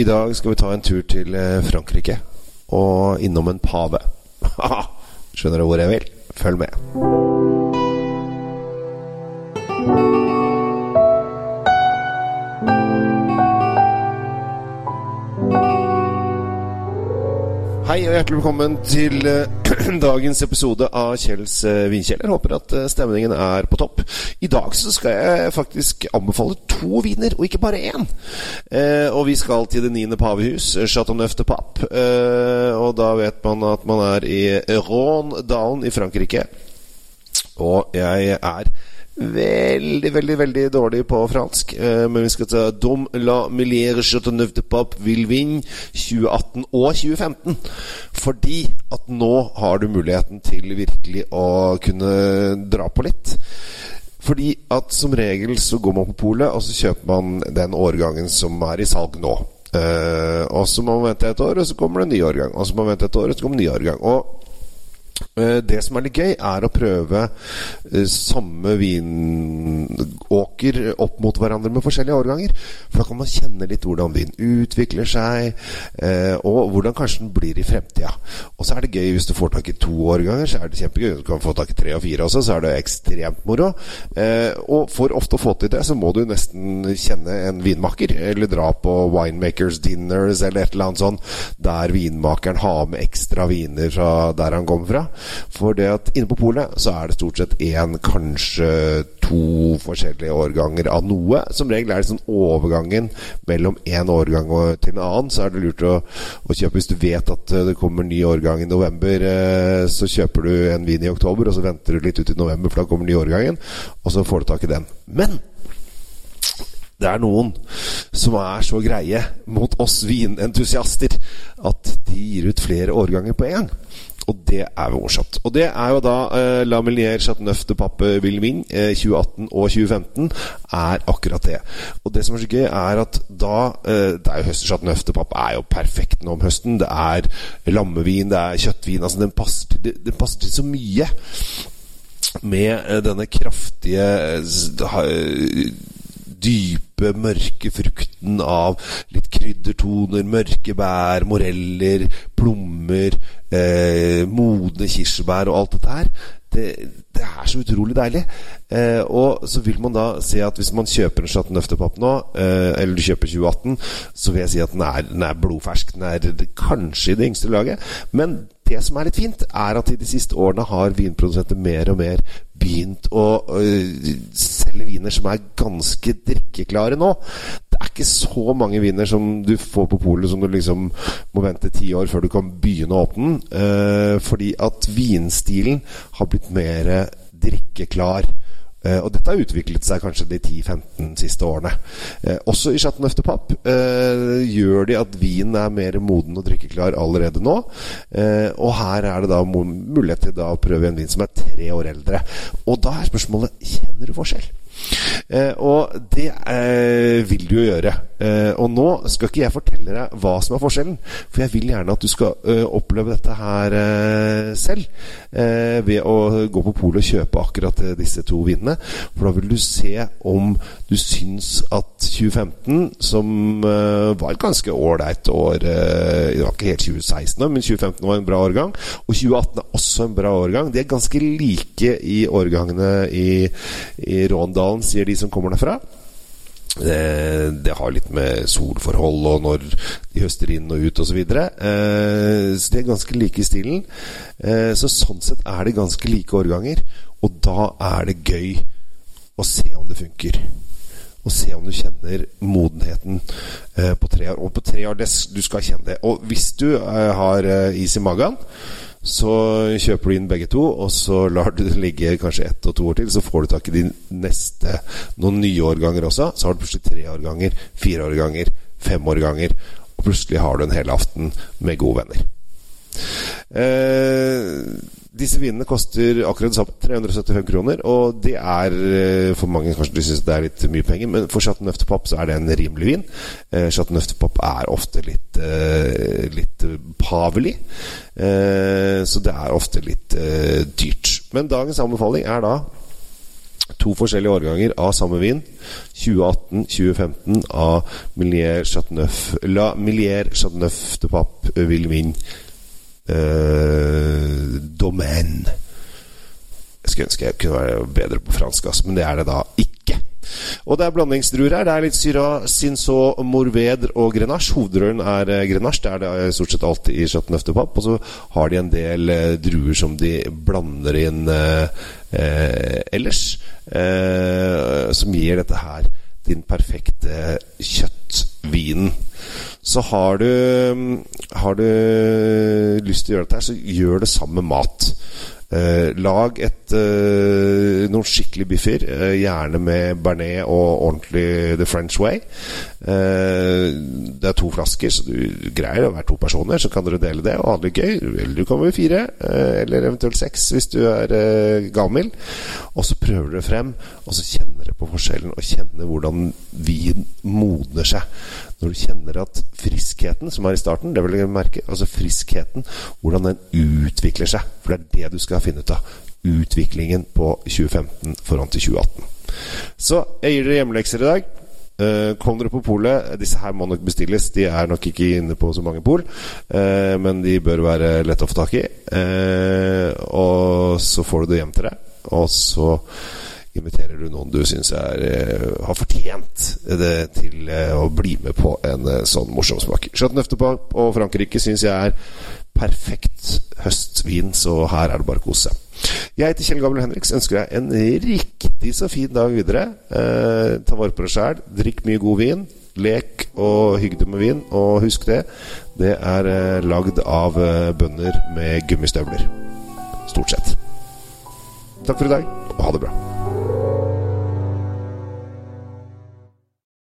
I dag skal vi ta en tur til eh, Frankrike og innom en pave. Skjønner du hvor jeg vil? Følg med. Hei og hjertelig velkommen til eh, dagens episode av Kjells eh, vinkjeller. Håper at eh, stemningen er på topp. I dag så skal jeg faktisk anbefale to viner, og ikke bare én. Eh, og vi skal til det niende pavehus, Chateau Neuf de Pape. Eh, og da vet man at man er i Rhône-dalen i Frankrike. Og jeg er veldig, veldig veldig dårlig på fransk. Eh, men vi skal ta Dom la Milliere Chateauneuf de Pape Villevin 2018 og 2015. Fordi at nå har du muligheten til virkelig å kunne dra på litt. Fordi at som regel så går man på polet, og så kjøper man den årgangen som er i salg nå. Eh, og så må man vente et år, og så kommer det en ny årgang. Og så må man vente et år, og så kommer det en ny årgang. Og det som er litt gøy, er å prøve eh, samme vinåker opp mot hverandre med forskjellige årganger. For da kan man kjenne litt hvordan vin utvikler seg, eh, og hvordan kanskje den blir i fremtida. Og så er det gøy hvis du får tak i to årganger, så er det kjempegøy. Du kan få tak i tre og fire også, så er det ekstremt moro. Og for ofte å få til det, så må du nesten kjenne en vinmaker, eller dra på winemakers dinners eller et eller annet sånt, der vinmakeren har med ekstra viner fra der han kommer fra. For det at inne på polet så er det stort sett én, kanskje to forskjellige årganger av noe. Som regel er det sånn overgangen mellom én årgang til en annen. Så er det lurt å, å, kjøpe hvis du vet at det kommer ny årgang i november. Eh, så kjøper du en vin i oktober, og så venter du litt ut i november, for da kommer ny årgangen. Og så får du tak i den. Men det er noen som er så greie mot oss vinentusiaster at de gir ut flere årganger på én. Og det er morsomt. Og det er jo da eh, La Melier Chateauneuf de Pape Villevin eh, 2018 og 2015 er akkurat det. Og det som er så gøy, er at da eh, Det er jo høst Chateauneuf de Pape er jo perfekt nå om høsten. Det er lammevin, det er kjøttvin. Altså den passer til, den passer til så mye. Med eh, denne kraftige eh, dype, mørke frukten av litt kryddertoner, mørke bær, moreller, plommer, eh, modne kirsebær og alt dette her. Det, det, er så utrolig deilig. Eh, og så vil man da se at hvis man kjøper en Chateau Neuf de nå, eh, eller du kjøper 2018, så vil jeg si at den er, den er blodfersk. Den er kanskje i det yngste laget. Men det som er litt fint, er at i de siste årene har vinprodusenter mer og mer begynt å uh, selge viner som er ganske drikkeklare nå. Det er ikke så mange viner som du får på polet som du liksom må vente ti år før du kan begynne å åpne den. Uh, fordi at vinstilen har blitt mer drikkeklar. Uh, og dette har utviklet seg kanskje de 10-15 siste årene. Uh, også i Chateau Neuf uh, gjør de at vinen er mer moden og drikkeklar allerede nå. og her er det da mulighet til da å prøve en vin som er tre år eldre. Og da er spørsmålet kjenner du forskjell. Eh, og det eh, vil du jo gjøre. Eh, og nå skal ikke jeg fortelle deg hva som er forskjellen, for jeg vil gjerne at du skal eh, oppleve dette her eh, selv. Eh, ved å gå på polet og kjøpe akkurat disse to vinene. For da vil du se om du syns at 2015, som var et ganske ålreit år Det var ikke helt 2016, men 2015 var en bra årgang. Og 2018 er også en bra årgang. De er ganske like i årgangene i, i Råndalen, sier de som kommer derfra. Det, det, har litt med solforhold og når de høster inn og ut osv. Så, videre. eh, så de er ganske like i stilen. Eh, så sånn sett er det ganske like årganger. Og da er det gøy å se om det funker. Og se om du kjenner modenheten eh, på tre år. Og på tre år, du skal kjenne det. Og hvis du eh, har eh, is i magen så kjøper du inn begge to, og så lar du det ligge kanskje ett og to år til. Så får du tak i de neste noen nye årganger også. Så har du plutselig tre årganger, fire årganger, fem årganger. Og plutselig har du en hel aften med gode venner. Eh, disse vinene koster akkurat det samme, 375 kroner. Og det er eh, for mange kanskje de syns det er litt mye penger, men for Chateau Neuf så er det en rimelig vin. Eh, Chateau Neuf er ofte litt, eh, litt pavelig, eh, så det er ofte litt eh, dyrt. Men dagens anbefaling er da To forskjellige årganger av samme vin. 2018-2015 av Millier Chateauneuf La Millier Chateauneuf de Pape Villevin eh, Domaine. Jeg skulle ønske jeg kunne være bedre på fransk, men det er det da ikke. Og det er blandingsdruer her. Det er litt Syra, Cinsault, morveder og Grenache. Hovedrøren er eh, Grenache. Det er det eh, stort sett alltid i Chateauneuf de Og så har de en del eh, druer som de blander inn eh, ellers. Eh, som gir dette her din perfekte kjøttvinen. Så har du, har du lyst til å gjøre dette her, så gjør det sammen med mat. Eh, lag et, eh, noen skikkelig biffer, eh, gjerne med bearnés og ordentlig the French way. Eh, det er to flasker, så du greier å være to personer. Så kan dere dele det og ha det gøy. Eller du kommer med fire, eh, eller eventuelt seks hvis du er eh, gavmild. Og så prøver dere frem, og så kjenner dere på forskjellen, og kjenner hvordan vin modner seg. Når du kjenner at friskheten som er i starten, det vil jeg merke, altså friskheten, hvordan den utvikler seg. For det er det du skal finne ut av. Utviklingen på 2015 foran til 2018. Så jeg gir dere hjemmelekser i dag. Uh, kom dere på polet. Disse her må nok bestilles. De er nok ikke inne på så mange pol, uh, men de bør være lette å få tak i. Uh, og så får du det hjem til deg. Og så inviterer du noen du syns har fortjent det til å bli med på en sånn morsom smak. Chateau og Frankrike syns jeg er perfekt høstvin, så her er det bare å kose seg. Jeg heter Kjell Gabriel Henriks. Ønsker deg en riktig så fin dag videre. Eh, ta vare på deg sjæl. Drikk mye god vin. Lek og hygg deg med vin. Og husk det, det er eh, lagd av eh, bønder med gummistøvler. Stort sett. Takk for i dag, og ha det bra.